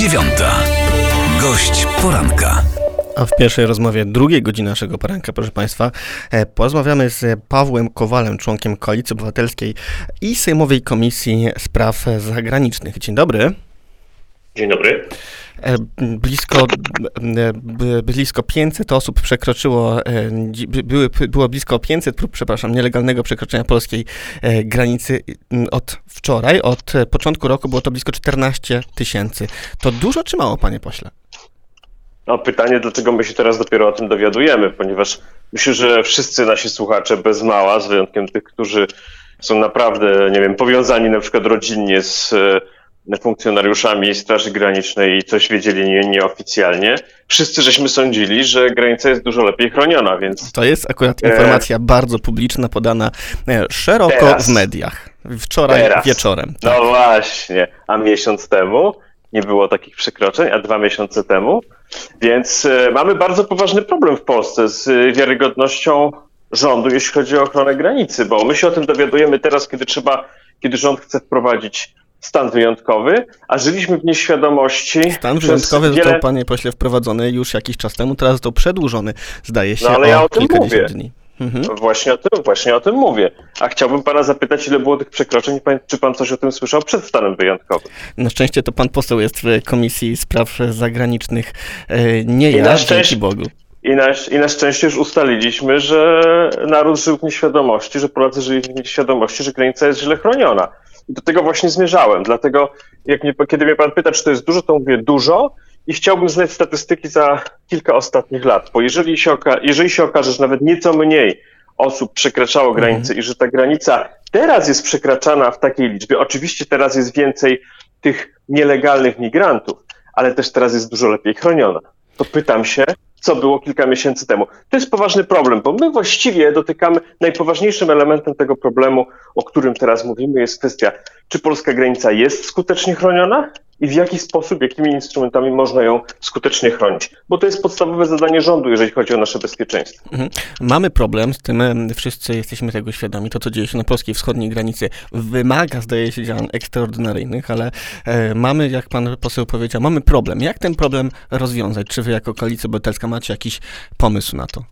dziewiąta. Gość poranka. A w pierwszej rozmowie drugiej godziny naszego poranka, proszę Państwa, e, porozmawiamy z Pawłem Kowalem, członkiem Koalicji Obywatelskiej i Sejmowej Komisji Spraw Zagranicznych. Dzień dobry. Dzień dobry. E, blisko, e, blisko 500 osób przekroczyło, e, były, było blisko 500 prób, przepraszam, nielegalnego przekroczenia polskiej granicy od wczoraj. Od początku roku było to blisko 14 tysięcy. To dużo czy mało, panie pośle? No pytanie, dlaczego my się teraz dopiero o tym dowiadujemy, ponieważ myślę, że wszyscy nasi słuchacze bez mała, z wyjątkiem tych, którzy są naprawdę, nie wiem, powiązani na przykład rodzinnie z funkcjonariuszami Straży Granicznej i coś wiedzieli nie, nieoficjalnie, wszyscy żeśmy sądzili, że granica jest dużo lepiej chroniona, więc To jest akurat E. informacja bardzo publiczna, podana e, szeroko Teraz. w mediach. Wczoraj Teraz. wieczorem. Tak. No właśnie, a miesiąc temu nie było takich przekroczeń, a dwa miesiące temu. Więc e, mamy bardzo poważny problem w Polsce z e, wiarygodnością rządu, jeśli chodzi o ochronę granicy, bo my się o tym dowiadujemy teraz, kiedy trzeba, kiedy rząd chce wprowadzić stan wyjątkowy, a żyliśmy w nieświadomości. Stan wyjątkowy wiele... został, panie pośle, wprowadzony już jakiś czas temu, teraz został przedłużony, zdaje się, No, ale ja o o tym mówię. dni. Mhm. Właśnie o, tym, właśnie o tym mówię. A chciałbym pana zapytać, ile było tych przekroczeń? Czy pan coś o tym słyszał przed stanem wyjątkowym? Na szczęście to pan poseł jest w Komisji Spraw Zagranicznych, e, nie I ja, na dzięki szczęście- Bogu. I na, I na szczęście już ustaliliśmy, że naród żył w nieświadomości, że Polacy żyli w nieświadomości, że granica jest źle chroniona. Do tego właśnie zmierzałem. Dlatego, jak mnie, kiedy mnie pan pyta, czy to jest dużo, to mówię dużo i chciałbym znać statystyki za kilka ostatnich lat. Bo jeżeli się, oka- jeżeli się okaże, że nawet nieco mniej osób przekraczało granicę i że ta granica teraz jest przekraczana w takiej liczbie, oczywiście teraz jest więcej tych nielegalnych migrantów, ale też teraz jest dużo lepiej chroniona. To pytam się, co było kilka miesięcy temu. To jest poważny problem, bo my właściwie dotykamy najpoważniejszym elementem tego problemu, o którym teraz mówimy, jest kwestia, czy polska granica jest skutecznie chroniona i w jaki sposób, jakimi instrumentami można ją skutecznie chronić. Bo to jest podstawowe zadanie rządu, jeżeli chodzi o nasze bezpieczeństwo. Mhm. Mamy problem z tym, wszyscy jesteśmy tego świadomi. To, co dzieje się na polskiej wschodniej granicy, wymaga, zdaje się, działań ekstraordynaryjnych, ale e, mamy, jak pan poseł powiedział, mamy problem. Jak ten problem rozwiązać? Czy wy jako Koalicja Obywatelska macie jakiś pomysł na to?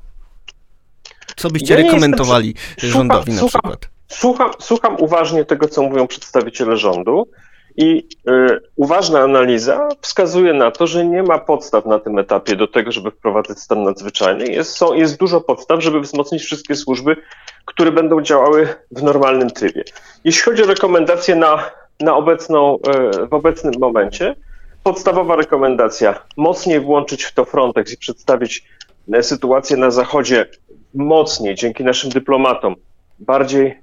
Co byście Ja rekomendowali jestem- rządowi na słucham- przykład? Słucham, słucham uważnie tego, co mówią przedstawiciele rządu i y, uważna analiza wskazuje na to, że nie ma podstaw na tym etapie do tego, żeby wprowadzać stan nadzwyczajny. Jest, są, jest dużo podstaw, żeby wzmocnić wszystkie służby, które będą działały w normalnym trybie. Jeśli chodzi o rekomendacje na, na obecną, y, w obecnym momencie, podstawowa rekomendacja, mocniej włączyć w to Frontex i przedstawić e, sytuację na Zachodzie mocniej, dzięki naszym dyplomatom, bardziej,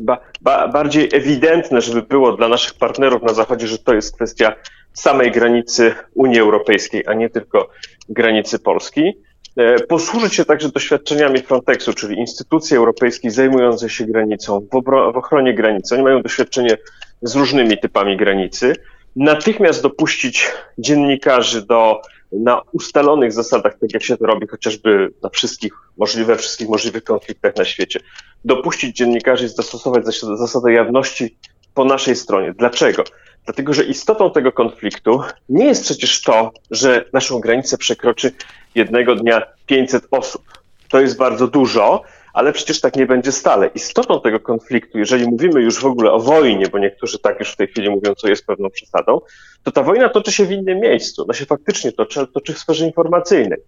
ba, ba, bardziej ewidentne, żeby było dla naszych partnerów na Zachodzie, że to jest kwestia samej granicy Unii Europejskiej, a nie tylko granicy Polski. E, Posłużyć się także doświadczeniami Frontexu, czyli instytucji europejskiej zajmującej się granicą, w, obro- w ochronie granicy. Oni mają doświadczenie z różnymi typami granicy. Natychmiast dopuścić dziennikarzy do na ustalonych zasadach, tak jak się to robi chociażby na wszystkich możliwe, wszystkich możliwych konfliktach na świecie, dopuścić dziennikarzy i zastosować zasad- zasadę jawności po naszej stronie. Dlaczego? Dlatego, że istotą tego konfliktu nie jest przecież to, że naszą granicę przekroczy jednego dnia 500 osób. To jest bardzo dużo, ale przecież tak nie będzie stale. Istotą tego konfliktu, jeżeli mówimy już w ogóle o wojnie, bo niektórzy tak już w tej chwili mówią, co jest pewną przesadą, to ta wojna toczy się w innym miejscu. Ona się faktycznie toczy, toczy w sferze informacyjnej.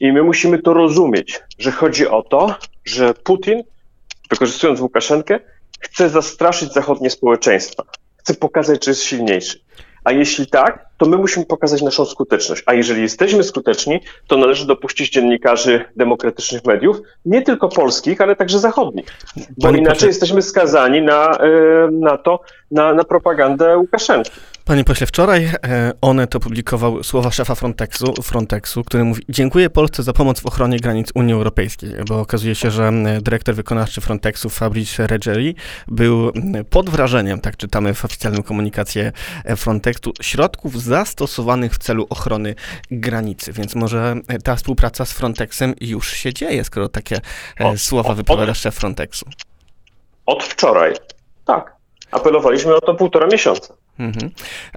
I my musimy to rozumieć, że chodzi o to, że Putin, wykorzystując Łukaszenkę, chce zastraszyć zachodnie społeczeństwa. Chce pokazać, że jest silniejszy. A jeśli tak, to my musimy pokazać naszą skuteczność. A jeżeli jesteśmy skuteczni, to należy dopuścić dziennikarzy demokratycznych mediów, nie tylko polskich, ale także zachodnich. Bo Panie inaczej pośle- jesteśmy skazani na, e, na to, na, na propagandę Łukaszenki. Panie pośle, wczoraj e, Onet opublikował słowa szefa Frontexu, Frontexu, który mówi Dziękuję Polsce za pomoc w ochronie granic Unii Europejskiej, bo okazuje się, że m, dyrektor wykonawczy Frontexu Fabrice Reggeri był pod wrażeniem, tak czytamy w oficjalnym komunikacie e, Frontexu, środków zastosowanych w celu ochrony granicy, więc może e, ta współpraca z Frontexem już się dzieje, skoro takie e, O, słowa o, wypowiada szef Frontexu. Od wczoraj. Tak. Apelowaliśmy o to półtora miesiąca. Mhm.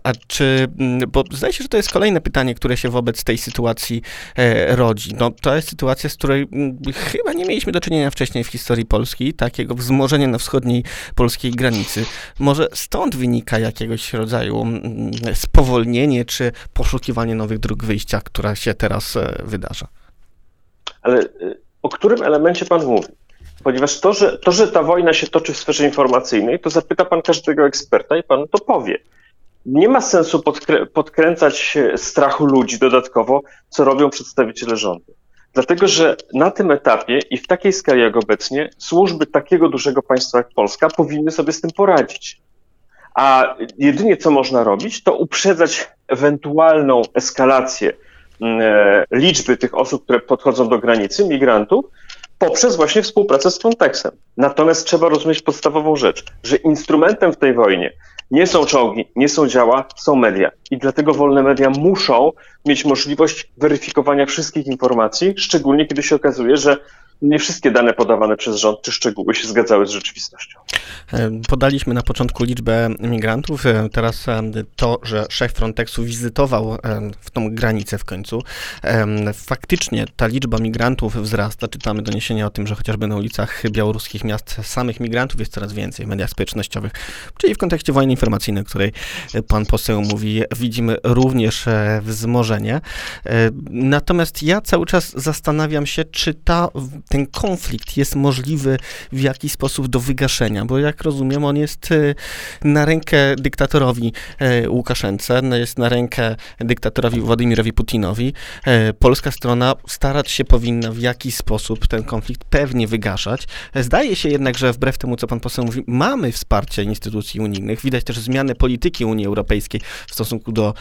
A czy, mm, bo zdaje się, że to jest kolejne pytanie, które się wobec tej sytuacji e, rodzi. No, to jest sytuacja, z której m, mm, chyba nie mieliśmy do czynienia wcześniej w historii Polski, takiego wzmożenia na wschodniej polskiej granicy. Może stąd wynika jakiegoś rodzaju m, mm, spowolnienie czy poszukiwanie nowych dróg wyjścia, która się teraz e, wydarza. Ale e, o którym elemencie pan mówi? Ponieważ to że, to, że ta wojna się toczy w sferze informacyjnej, to zapyta pan każdego eksperta i pan to powie. Nie ma sensu podkrę podkręcać strachu ludzi dodatkowo, co robią przedstawiciele rządu. Dlatego, że na tym etapie i w takiej skali jak obecnie służby takiego dużego państwa jak Polska powinny sobie z tym poradzić. A jedynie co można robić, to uprzedzać ewentualną eskalację mm, e, liczby tych osób, które podchodzą do granicy, migrantów, poprzez właśnie współpracę z Frontexem. Natomiast trzeba rozumieć podstawową rzecz, że instrumentem w tej wojnie nie są czołgi, nie są działa, są media. I dlatego wolne media muszą mieć możliwość weryfikowania wszystkich informacji, szczególnie kiedy się okazuje, że nie wszystkie dane podawane przez rząd czy szczegóły się zgadzały z rzeczywistością. E, podaliśmy na początku liczbę migrantów. E, teraz e, to, że szef Frontexu wizytował w tą granicę w końcu. Faktycznie ta liczba migrantów wzrasta. Czytamy doniesienia o tym, że chociażby na ulicach białoruskich miast samych migrantów jest coraz więcej w mediach społecznościowych. Czyli w kontekście wojny informacyjnej, o której pan poseł mówi, widzimy również wzmożenie. Natomiast ja cały czas zastanawiam się, czy ta ten konflikt jest możliwy w jakiś sposób do wygaszenia, bo jak rozumiem, on jest e, na rękę dyktatorowi e, Łukaszence, no, jest na rękę dyktatorowi Władimirowi Putinowi. E, polska strona starać się powinna w jakiś sposób ten konflikt pewnie wygaszać. Zdaje się jednak, że wbrew temu, co pan poseł mówi, mamy wsparcie instytucji unijnych. Widać też zmianę polityki Unii Europejskiej w stosunku do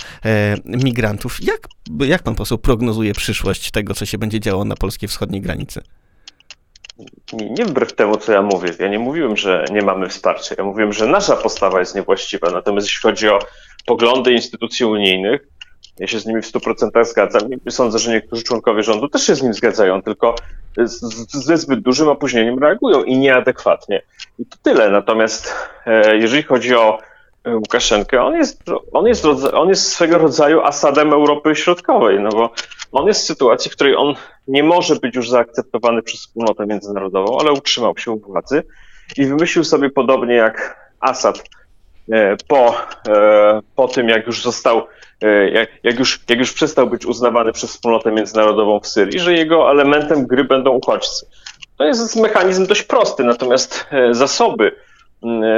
migrantów. Jak, jak pan poseł prognozuje przyszłość tego, co się będzie działo na polskiej wschodniej granicy? Nie, nie wbrew temu, co ja mówię. Ja nie mówiłem, że nie mamy wsparcia. Ja mówiłem, że nasza postawa jest niewłaściwa. Natomiast jeśli chodzi o poglądy instytucji unijnych, ja się z nimi w 100% zgadzam. Sądzę, że niektórzy członkowie rządu też się z nim zgadzają, tylko ze zbyt dużym opóźnieniem reagują i nieadekwatnie. I to tyle. Natomiast e, jeżeli chodzi o Łukaszenkę, on jest, on jest, on jest swego rodzaju Asadem Europy Środkowej, no bo on jest w sytuacji, w której on nie może być już zaakceptowany przez wspólnotę międzynarodową, ale utrzymał się u władzy i wymyślił sobie podobnie jak Assad e, po, e, po tym, jak już został, e, jak, jak, już, jak już przestał być uznawany przez wspólnotę międzynarodową w Syrii, że jego elementem gry będą uchodźcy. To jest mechanizm dość prosty, natomiast zasoby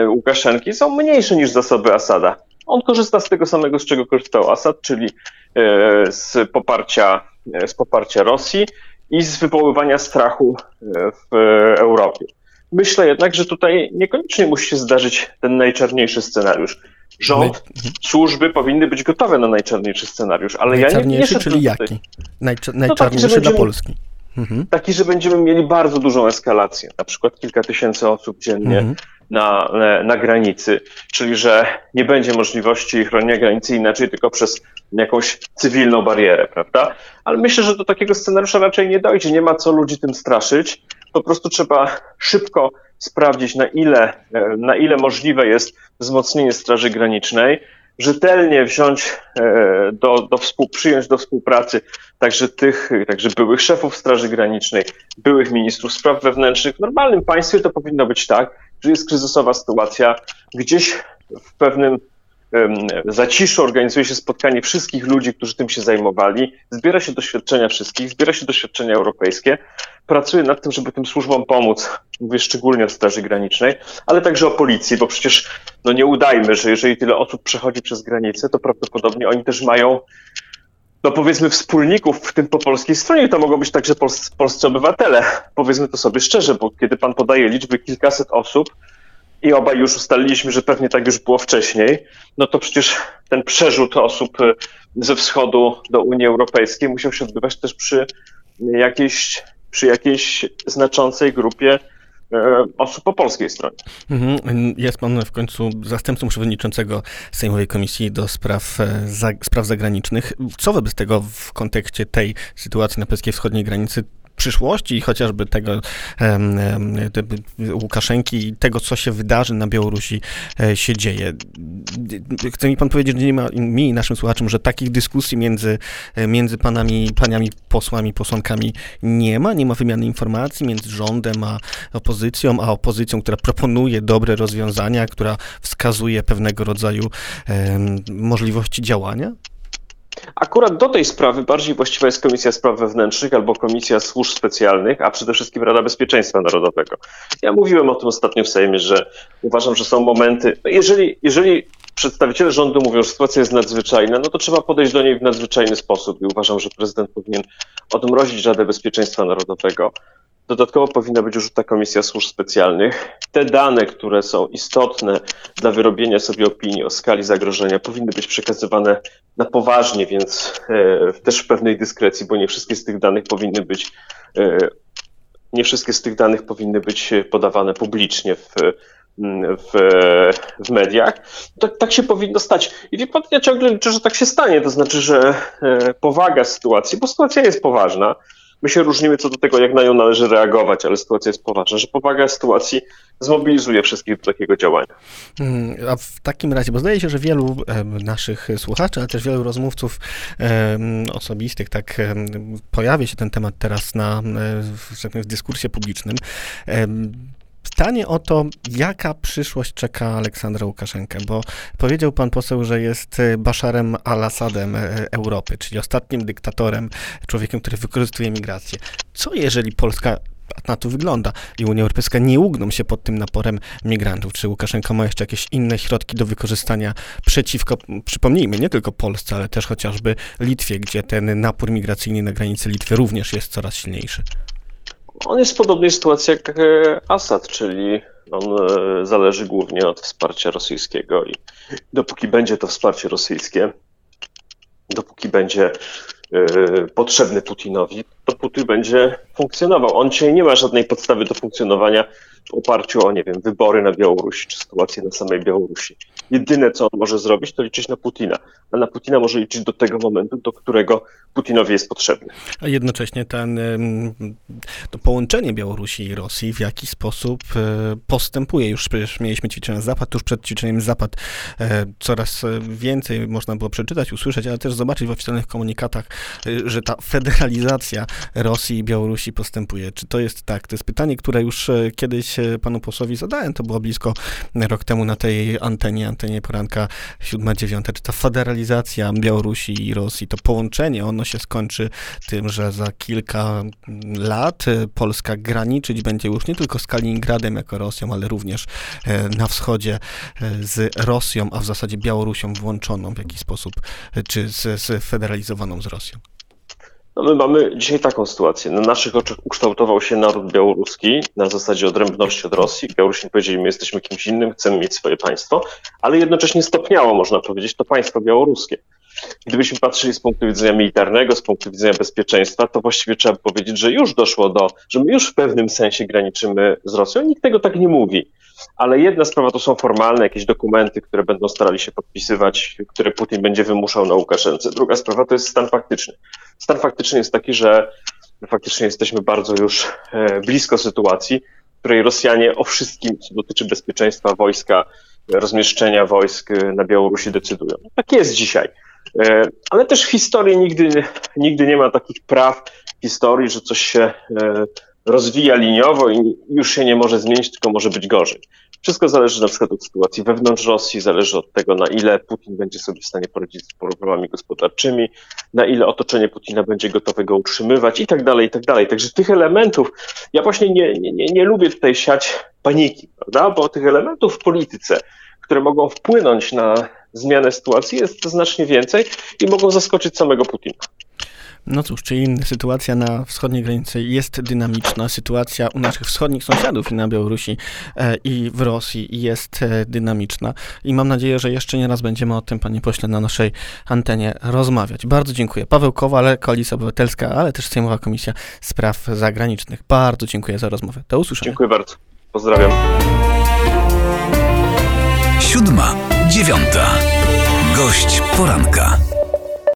Łukaszenki są mniejsze niż zasoby Asada. On korzysta z tego samego, z czego korzystał Assad, czyli e, z poparcia, e, z poparcia Rosji i z wywoływania strachu e, w Europie. Myślę jednak, że tutaj niekoniecznie musi się zdarzyć ten najczarniejszy scenariusz. Rząd, służby powinny być gotowe na najczarniejszy scenariusz, ale ja nie, nie czyli jaki? Najcza, najczarniejszy no taki, dla Polski. Mhm. Taki, że będziemy mieli bardzo dużą eskalację, na przykład kilka tysięcy osób dziennie, mhm na, na granicy, czyli że nie będzie możliwości chronienia granicy inaczej tylko przez jakąś cywilną barierę, prawda? Ale myślę, że do takiego scenariusza raczej nie dojdzie. Nie ma co ludzi tym straszyć. Po prostu trzeba szybko sprawdzić, na ile, na ile możliwe jest wzmocnienie Straży Granicznej, rzetelnie wziąć e, do, do współ, przyjąć do współpracy także tych, także byłych szefów Straży Granicznej, byłych ministrów spraw wewnętrznych. W normalnym państwie to powinno być tak, że jest kryzysowa sytuacja, gdzieś w pewnym zaciszu organizuje się spotkanie wszystkich ludzi, którzy tym się zajmowali, zbiera się doświadczenia wszystkich, zbiera się doświadczenia europejskie, pracuje nad tym, żeby tym służbom pomóc, mówię szczególnie o Straży Granicznej, ale także o policji, bo przecież no nie udajmy, że jeżeli tyle osób przechodzi przez granicę, to prawdopodobnie oni też mają no powiedzmy wspólników, w tym po polskiej stronie, to mogą być także polscy, polscy obywatele. Powiedzmy to sobie szczerze, bo kiedy pan podaje liczby kilkaset osób i obaj już ustaliliśmy, że pewnie tak już było wcześniej, no to przecież ten przerzut osób y, ze wschodu do Unii Europejskiej musiał się odbywać też przy jakiejś, przy jakiejś znaczącej grupie osób po polskiej stronie. Mhm. Jest pan w końcu zastępcą przewodniczącego Sejmowej Komisji do Spraw, e, za, spraw Zagranicznych. Co wobec tego w kontekście tej sytuacji na polskiej wschodniej granicy przyszłości chociażby tego Łukaszenki i tego, co się wydarzy na Białorusi, e, się dzieje. Chce mi pan powiedzieć, że nie ma mi i naszym słuchaczom, że takich dyskusji między, e, między panami, paniami posłami, posłankami nie ma, nie ma wymiany informacji między rządem a opozycją, a opozycją, która proponuje dobre rozwiązania, która wskazuje pewnego rodzaju możliwości działania? Akurat do tej sprawy bardziej właściwa jest Komisja Spraw Wewnętrznych albo Komisja Służb Specjalnych, a przede wszystkim Rada Bezpieczeństwa Narodowego. Ja mówiłem o tym ostatnio w Sejmie, że uważam, że są momenty, no jeżeli, jeżeli przedstawiciele rządu mówią, że sytuacja jest nadzwyczajna, no to trzeba podejść do niej w nadzwyczajny sposób i uważam, że prezydent powinien odmrozić Radę Bezpieczeństwa Narodowego, Dodatkowo powinna być już ta komisja służb specjalnych. Te dane, które są istotne dla wyrobienia sobie opinii o skali zagrożenia, powinny być przekazywane na poważnie, więc e, też w pewnej dyskrecji, bo nie wszystkie z tych danych powinny być, e, nie wszystkie z tych danych powinny być podawane publicznie w, w, w mediach. Tak, tak się powinno stać. I wie pan, ja ciągle liczę, że tak się stanie. To znaczy, że e, powaga sytuacji, bo sytuacja jest poważna, My się różnimy co do tego, jak na nią należy reagować, ale sytuacja jest poważna, że powaga sytuacji zmobilizuje wszystkich do takiego działania. Mm, a w takim razie, bo zdaje się, że wielu naszych słuchaczy, ale też wielu rozmówców osobistych, tak pojawia się ten temat teraz na, w, w dyskursie publicznym. Pytanie o to, jaka przyszłość czeka Aleksandra Łukaszenkę, bo powiedział pan poseł, że jest e, Baszarem al-Assadem e, Europy, czyli ostatnim dyktatorem, człowiekiem, który wykorzystuje migrację. Co jeżeli Polska na to wygląda i Unia Europejska nie ugną się pod tym naporem migrantów. Czy Łukaszenka ma jeszcze jakieś inne środki do wykorzystania przeciwko, przypomnijmy, nie tylko Polsce, ale też chociażby Litwie, gdzie ten napór migracyjny na granicy Litwy również jest coraz silniejszy? On jest w podobnej sytuacji jak e, Assad, czyli on e, zależy głównie od wsparcia rosyjskiego i dopóki będzie to wsparcie rosyjskie, dopóki będzie e, potrzebny Putinowi, to Putin będzie funkcjonował. On dzisiaj nie ma żadnej podstawy do funkcjonowania oparciu o, nie wiem, wybory na Białorusi czy sytuację na samej Białorusi. Jedyne, co on może zrobić, to liczyć na Putina. A na Putina może liczyć do tego momentu, do którego Putinowi jest potrzebny. A jednocześnie ten, to połączenie Białorusi i Rosji w jaki sposób e, postępuje. Już mieliśmy ćwiczenie Zapad, tuż przed ćwiczeniem Zapad e, coraz więcej można było przeczytać, usłyszeć, ale też zobaczyć w oficjalnych komunikatach, e, że ta federalizacja Rosji i Białorusi postępuje. Czy to jest tak? To jest pytanie, które już kiedyś panu posłowi zadałem, to było blisko rok temu na tej antenie, antenie poranka 7-9. Czy ta federalizacja Białorusi i Rosji, to połączenie, ono się skończy tym, że za kilka lat Polska graniczyć będzie już nie tylko z Kaliningradem jako Rosją, ale również e, na wschodzie e, z Rosją, a w zasadzie Białorusią włączoną w jakiś sposób, e, czy z, z federalizowaną z Rosją. No my mamy dzisiaj taką sytuację. Na naszych oczach ukształtował się naród białoruski na zasadzie odrębności od Rosji. Białorusini powiedzieli, my jesteśmy kimś innym, chcemy mieć swoje państwo, ale jednocześnie stopniało, można powiedzieć, to państwo białoruskie. Gdybyśmy patrzyli z punktu widzenia militarnego, z punktu widzenia bezpieczeństwa, to właściwie trzeba powiedzieć, że już doszło do, że my już w pewnym sensie graniczymy z Rosją. Nikt tego tak nie mówi. Ale jedna sprawa to są formalne jakieś dokumenty, które będą starali się podpisywać, które Putin będzie wymuszał na Łukaszence. Druga sprawa to jest stan faktyczny. Stan faktyczny jest taki, że faktycznie jesteśmy bardzo już e, blisko sytuacji, w której Rosjanie o wszystkim, co dotyczy bezpieczeństwa wojska, rozmieszczenia wojsk na Białorusi decydują. Tak jest dzisiaj. E, ale też w historii nigdy, nigdy nie ma takich praw historii, że coś się e, rozwija liniowo i już się nie może zmienić, tylko może być gorzej. Wszystko zależy na przykład od sytuacji wewnątrz Rosji, zależy od tego, na ile Putin będzie sobie w stanie poradzić z problemami gospodarczymi, na ile otoczenie Putina będzie gotowe go utrzymywać i tak dalej, i tak dalej. Także tych elementów, ja właśnie nie, nie, nie lubię tutaj siać paniki, prawda? Bo tych elementów w polityce, które mogą wpłynąć na zmianę sytuacji jest znacznie więcej i mogą zaskoczyć samego Putina. No cóż, czyli sytuacja na wschodniej granicy jest dynamiczna, sytuacja u naszych wschodnich sąsiadów i na Białorusi e, i w Rosji jest e, dynamiczna i mam nadzieję, że jeszcze nie raz będziemy o tym, panie pośle, na naszej antenie rozmawiać. Bardzo dziękuję. Paweł Kowal, Koalicja Obywatelska, ale też Sejmowa Komisja Spraw Zagranicznych. Bardzo dziękuję za rozmowę. Do usłyszenia. Dziękuję bardzo. Pozdrawiam. Siódma, dziewiąta. Gość poranka.